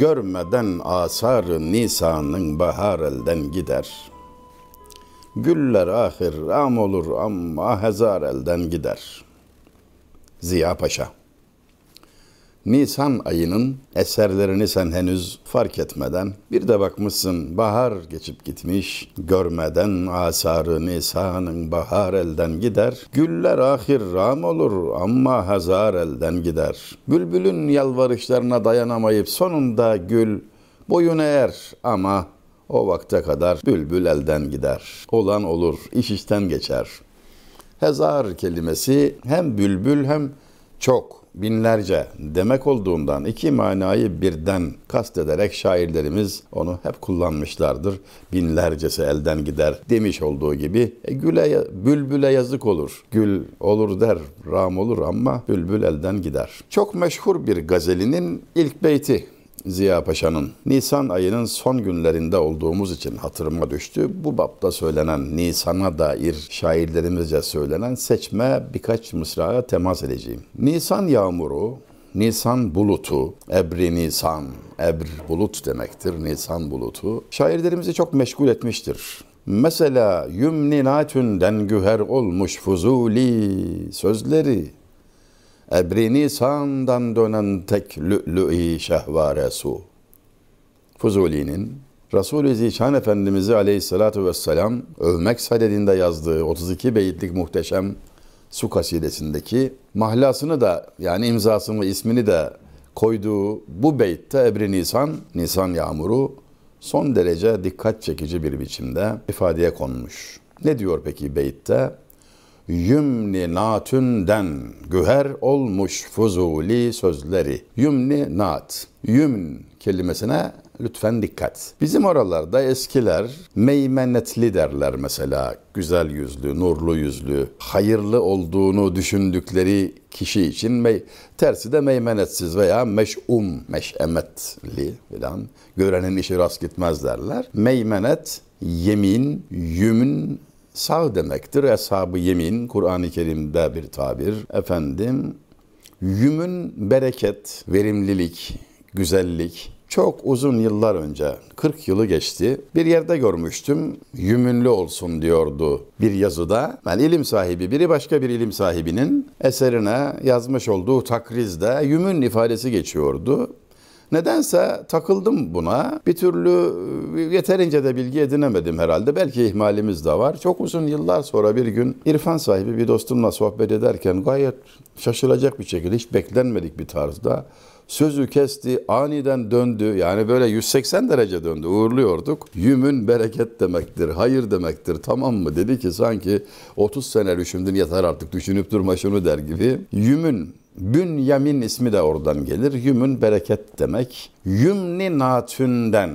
Görmeden asarı nisanın bahar elden gider. Güller ahir am olur ama hezar elden gider. Ziya Paşa Nisan ayının eserlerini sen henüz fark etmeden bir de bakmışsın bahar geçip gitmiş görmeden asarı Nisan'ın bahar elden gider güller ahir ram olur ama hazar elden gider bülbülün yalvarışlarına dayanamayıp sonunda gül boyun eğer ama o vakte kadar bülbül elden gider. Olan olur, iş işten geçer. Hezar kelimesi hem bülbül hem çok, binlerce demek olduğundan iki manayı birden kastederek şairlerimiz onu hep kullanmışlardır. Binlercesi elden gider demiş olduğu gibi e, güle, bülbüle yazık olur. Gül olur der, ram olur ama bülbül elden gider. Çok meşhur bir gazelinin ilk beyti Ziya Paşa'nın Nisan ayının son günlerinde olduğumuz için hatırıma düştü. Bu bapta söylenen Nisan'a dair şairlerimizce söylenen seçme birkaç mısraya temas edeceğim. Nisan yağmuru, Nisan bulutu, ebri Nisan, ebr bulut demektir, Nisan bulutu. Şairlerimizi çok meşgul etmiştir. Mesela yümninatünden güher olmuş fuzuli sözleri Ebri Nisan'dan dönen tek lü'lü'i şehvare su. Fuzuli'nin Resul-i Zişan Efendimiz'i aleyhissalatu vesselam övmek sadedinde yazdığı 32 beyitlik muhteşem su kasidesindeki mahlasını da yani imzasını ismini de koyduğu bu beytte Ebri Nisan, Nisan yağmuru son derece dikkat çekici bir biçimde ifadeye konmuş. Ne diyor peki beytte? Yümni natünden güher olmuş fuzuli sözleri. Yümni nat. Yümn kelimesine lütfen dikkat. Bizim oralarda eskiler meymenetli derler mesela. Güzel yüzlü, nurlu yüzlü, hayırlı olduğunu düşündükleri kişi için mey tersi de meymenetsiz veya meş'um, meş'emetli filan. Görenin işi rast gitmez derler. Meymenet, yemin, yümün, sağ demektir. Eshab-ı yemin Kur'an-ı Kerim'de bir tabir. Efendim yümün bereket, verimlilik, güzellik çok uzun yıllar önce 40 yılı geçti. Bir yerde görmüştüm. Yümünlü olsun diyordu bir yazıda. Yani ilim sahibi biri başka bir ilim sahibinin eserine yazmış olduğu takrizde yümün ifadesi geçiyordu. Nedense takıldım buna. Bir türlü e, yeterince de bilgi edinemedim herhalde. Belki ihmalimiz de var. Çok uzun yıllar sonra bir gün irfan sahibi bir dostumla sohbet ederken gayet şaşılacak bir şekilde hiç beklenmedik bir tarzda sözü kesti, aniden döndü. Yani böyle 180 derece döndü. Uğurluyorduk. Yümün bereket demektir, hayır demektir. Tamam mı? Dedi ki sanki 30 sene düşündün yeter artık düşünüp durma şunu der gibi. Yümün Bünyamin ismi de oradan gelir. Yümün bereket demek. Yümni natünden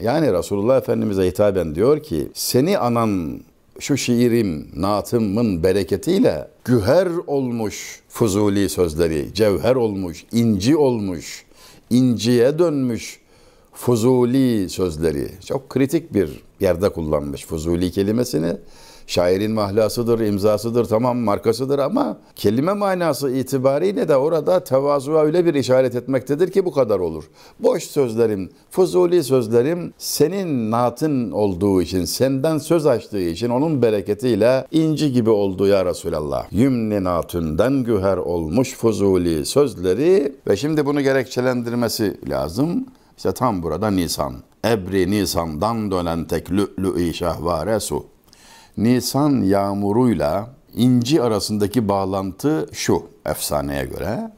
yani Resulullah Efendimiz'e hitaben diyor ki seni anan şu şiirim, naatımın bereketiyle güher olmuş fuzuli sözleri, cevher olmuş, inci olmuş, inciye dönmüş fuzuli sözleri. Çok kritik bir yerde kullanmış fuzuli kelimesini. Şairin mahlasıdır, imzasıdır, tamam markasıdır ama kelime manası itibariyle de orada tevazuya öyle bir işaret etmektedir ki bu kadar olur. Boş sözlerim, fuzuli sözlerim senin naatın olduğu için, senden söz açtığı için onun bereketiyle inci gibi oldu ya Resulallah. Yümni natünden güher olmuş fuzuli sözleri ve şimdi bunu gerekçelendirmesi lazım. İşte tam burada Nisan. Ebri Nisan'dan dönen tek lü'lü-i şehvare su. Nisan yağmuruyla inci arasındaki bağlantı şu efsaneye göre.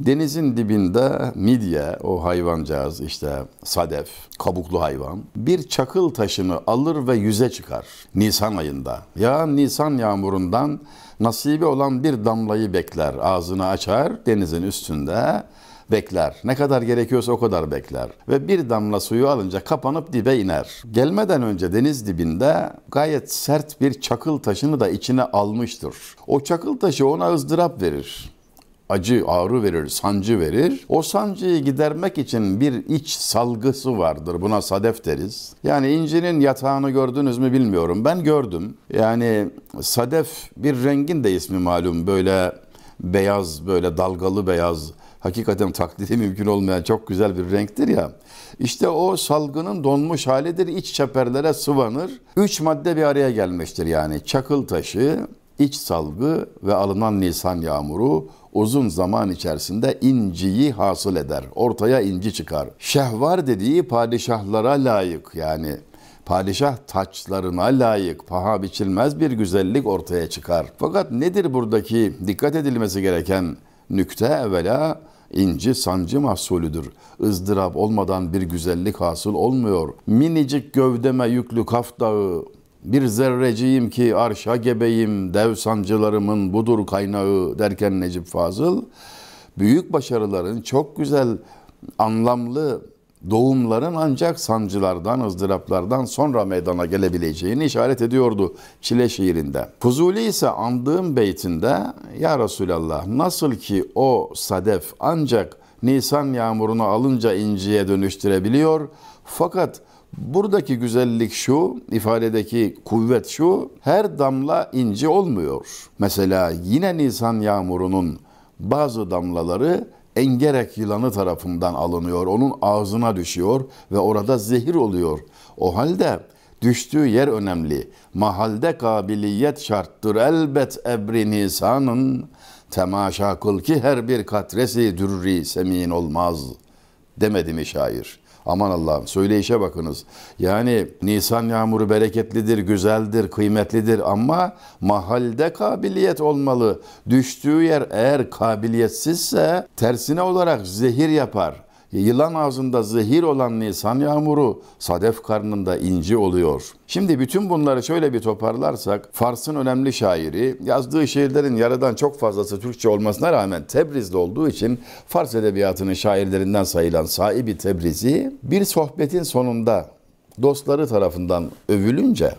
Denizin dibinde midye, o hayvancağız işte sadef, kabuklu hayvan, bir çakıl taşını alır ve yüze çıkar Nisan ayında. Ya Nisan yağmurundan nasibi olan bir damlayı bekler, ağzını açar denizin üstünde bekler. Ne kadar gerekiyorsa o kadar bekler. Ve bir damla suyu alınca kapanıp dibe iner. Gelmeden önce deniz dibinde gayet sert bir çakıl taşını da içine almıştır. O çakıl taşı ona ızdırap verir acı, ağrı verir, sancı verir. O sancıyı gidermek için bir iç salgısı vardır. Buna sadef deriz. Yani incinin yatağını gördünüz mü bilmiyorum. Ben gördüm. Yani sadef bir rengin de ismi malum. Böyle beyaz, böyle dalgalı beyaz hakikaten taklidi mümkün olmayan çok güzel bir renktir ya. İşte o salgının donmuş halidir. İç çeperlere sıvanır. Üç madde bir araya gelmiştir yani. Çakıl taşı, iç salgı ve alınan nisan yağmuru uzun zaman içerisinde inciyi hasıl eder. Ortaya inci çıkar. Şehvar dediği padişahlara layık yani padişah taçlarına layık, paha biçilmez bir güzellik ortaya çıkar. Fakat nedir buradaki dikkat edilmesi gereken nükte evvela inci sancı mahsulüdür. ızdırap olmadan bir güzellik hasıl olmuyor. Minicik gövdeme yüklü kaf dağı, bir zerreciyim ki arşa gebeyim, dev sancılarımın budur kaynağı derken Necip Fazıl, büyük başarıların çok güzel, anlamlı doğumların ancak sancılardan, ızdıraplardan sonra meydana gelebileceğini işaret ediyordu Çile şiirinde. Fuzuli ise andığım beytinde Ya Resulallah nasıl ki o sadef ancak Nisan yağmurunu alınca inciye dönüştürebiliyor fakat Buradaki güzellik şu, ifadedeki kuvvet şu, her damla inci olmuyor. Mesela yine Nisan yağmurunun bazı damlaları engerek yılanı tarafından alınıyor. Onun ağzına düşüyor ve orada zehir oluyor. O halde düştüğü yer önemli. Mahalde kabiliyet şarttır elbet ebri nisanın. Temaşa kıl ki her bir katresi dürri semin olmaz demedi mi şair? Aman Allah'ım söyleyişe bakınız. Yani Nisan yağmuru bereketlidir, güzeldir, kıymetlidir ama mahalde kabiliyet olmalı. Düştüğü yer eğer kabiliyetsizse tersine olarak zehir yapar. Yılan ağzında zehir olan Nisan yağmuru sadef karnında inci oluyor. Şimdi bütün bunları şöyle bir toparlarsak Fars'ın önemli şairi yazdığı şiirlerin yarıdan çok fazlası Türkçe olmasına rağmen Tebriz'de olduğu için Fars edebiyatının şairlerinden sayılan sahibi Tebrizi bir sohbetin sonunda dostları tarafından övülünce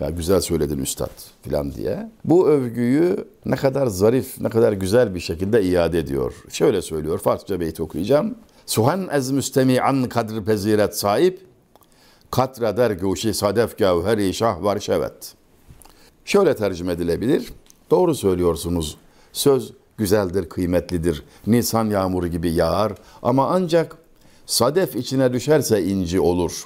ya güzel söyledin üstad filan diye. Bu övgüyü ne kadar zarif, ne kadar güzel bir şekilde iade ediyor. Şöyle söylüyor, Farsça beyti okuyacağım. Suhan ez müstemi'an kadr peziret sahip, katra der guşi sadef gavheri şah var şevet. Şöyle tercüme edilebilir. Doğru söylüyorsunuz. Söz güzeldir, kıymetlidir. Nisan yağmuru gibi yağar ama ancak sadef içine düşerse inci olur.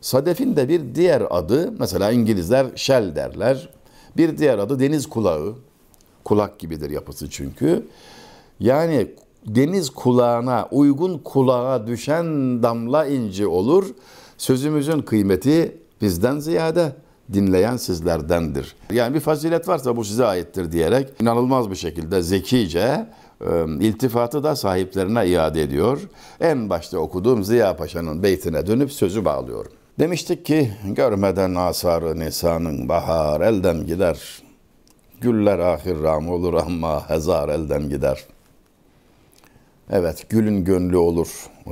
Sadefin de bir diğer adı, mesela İngilizler shell derler. Bir diğer adı deniz kulağı. Kulak gibidir yapısı çünkü. Yani deniz kulağına, uygun kulağa düşen damla inci olur. Sözümüzün kıymeti bizden ziyade dinleyen sizlerdendir. Yani bir fazilet varsa bu size aittir diyerek inanılmaz bir şekilde zekice e, iltifatı da sahiplerine iade ediyor. En başta okuduğum Ziya Paşa'nın beytine dönüp sözü bağlıyorum. Demiştik ki görmeden asarı nisanın bahar elden gider. Güller ahir ram olur ama hezar elden gider.'' Evet gülün gönlü olur,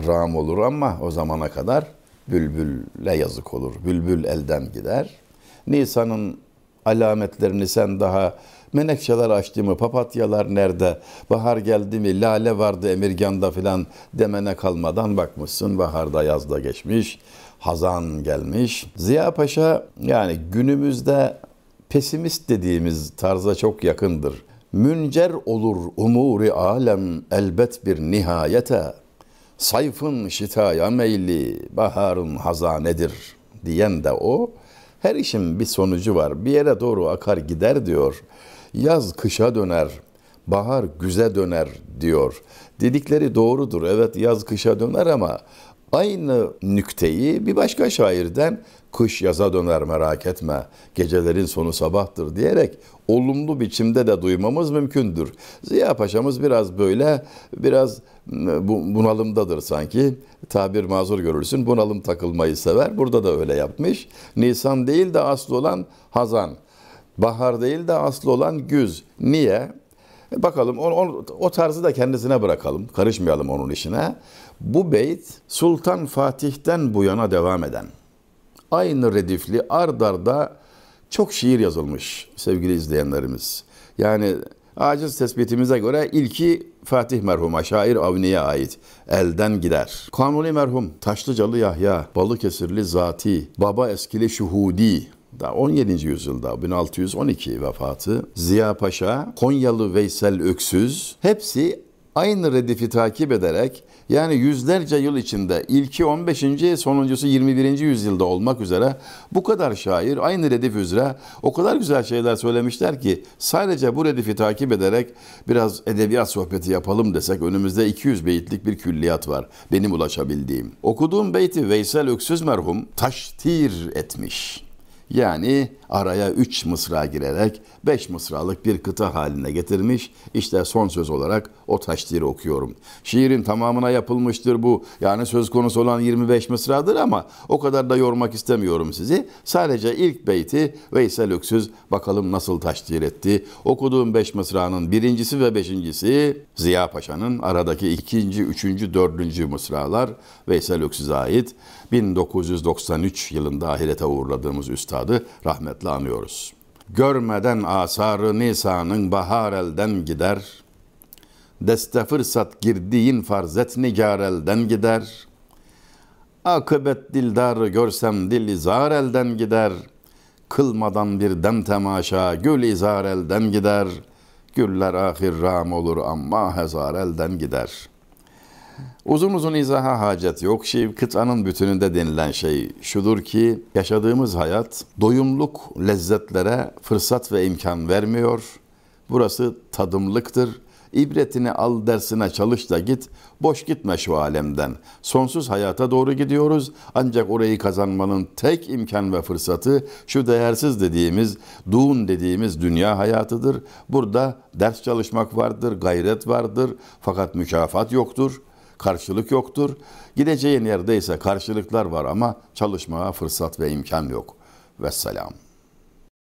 ram olur ama o zamana kadar bülbülle yazık olur. Bülbül elden gider. Nisan'ın alametlerini sen daha menekşeler açtı mı, papatyalar nerede, bahar geldi mi, lale vardı Emirgan'da filan demene kalmadan bakmışsın baharda yazda geçmiş, hazan gelmiş. Ziya Paşa yani günümüzde pesimist dediğimiz tarza çok yakındır. Müncer olur umuri alem elbet bir nihayete. Sayfın şitaya meyli, baharın hazanedir diyen de o. Her işin bir sonucu var. Bir yere doğru akar gider diyor. Yaz kışa döner, bahar güze döner diyor. Dedikleri doğrudur. Evet yaz kışa döner ama aynı nükteyi bir başka şairden kış yaza döner merak etme, gecelerin sonu sabahtır diyerek olumlu biçimde de duymamız mümkündür. Ziya Paşa'mız biraz böyle, biraz bunalımdadır sanki. Tabir mazur görürsün, bunalım takılmayı sever. Burada da öyle yapmış. Nisan değil de aslı olan Hazan. Bahar değil de aslı olan Güz. Niye? E, bakalım o, o, o tarzı da kendisine bırakalım. Karışmayalım onun işine. Bu beyt Sultan Fatih'ten bu yana devam eden aynı redifli ard arda çok şiir yazılmış sevgili izleyenlerimiz. Yani aciz tespitimize göre ilki Fatih merhuma şair Avni'ye ait. Elden gider. Kanuni merhum Taşlıcalı Yahya, Balıkesirli Zati, Baba Eskili Şuhudi, da 17. yüzyılda 1612 vefatı Ziya Paşa, Konyalı Veysel Öksüz hepsi aynı redifi takip ederek yani yüzlerce yıl içinde ilki 15. sonuncusu 21. yüzyılda olmak üzere bu kadar şair aynı redif üzere o kadar güzel şeyler söylemişler ki sadece bu redifi takip ederek biraz edebiyat sohbeti yapalım desek önümüzde 200 beyitlik bir külliyat var benim ulaşabildiğim. Okuduğum beyti Veysel Öksüz merhum taştir etmiş. Yani araya üç mısra girerek beş mısralık bir kıta haline getirmiş. İşte son söz olarak o taşdiri okuyorum. Şiirin tamamına yapılmıştır bu. Yani söz konusu olan 25 mısradır ama o kadar da yormak istemiyorum sizi. Sadece ilk beyti Veysel Öksüz bakalım nasıl taşdir etti. Okuduğum beş mısranın birincisi ve beşincisi Ziya Paşa'nın aradaki ikinci, üçüncü, dördüncü mısralar Veysel Öksüz'e ait. 1993 yılında ahirete uğurladığımız üstadı rahmetle anıyoruz. Görmeden asarı Nisa'nın bahar elden gider. Deste fırsat girdiğin farzet nigar elden gider. Akıbet dildarı görsem dil izar elden gider. Kılmadan bir dem temaşa gül izar elden gider. Güller ahir ram olur ama hezar elden gider.'' Uzun uzun izaha hacet yok. Şey, kıtanın bütününde denilen şey şudur ki yaşadığımız hayat doyumluk lezzetlere fırsat ve imkan vermiyor. Burası tadımlıktır. İbretini al dersine çalış da git. Boş gitme şu alemden. Sonsuz hayata doğru gidiyoruz. Ancak orayı kazanmanın tek imkan ve fırsatı şu değersiz dediğimiz,duğun dediğimiz dünya hayatıdır. Burada ders çalışmak vardır, gayret vardır. Fakat mükafat yoktur karşılık yoktur. Gideceğin yerde ise karşılıklar var ama çalışmaya fırsat ve imkan yok. Vesselam.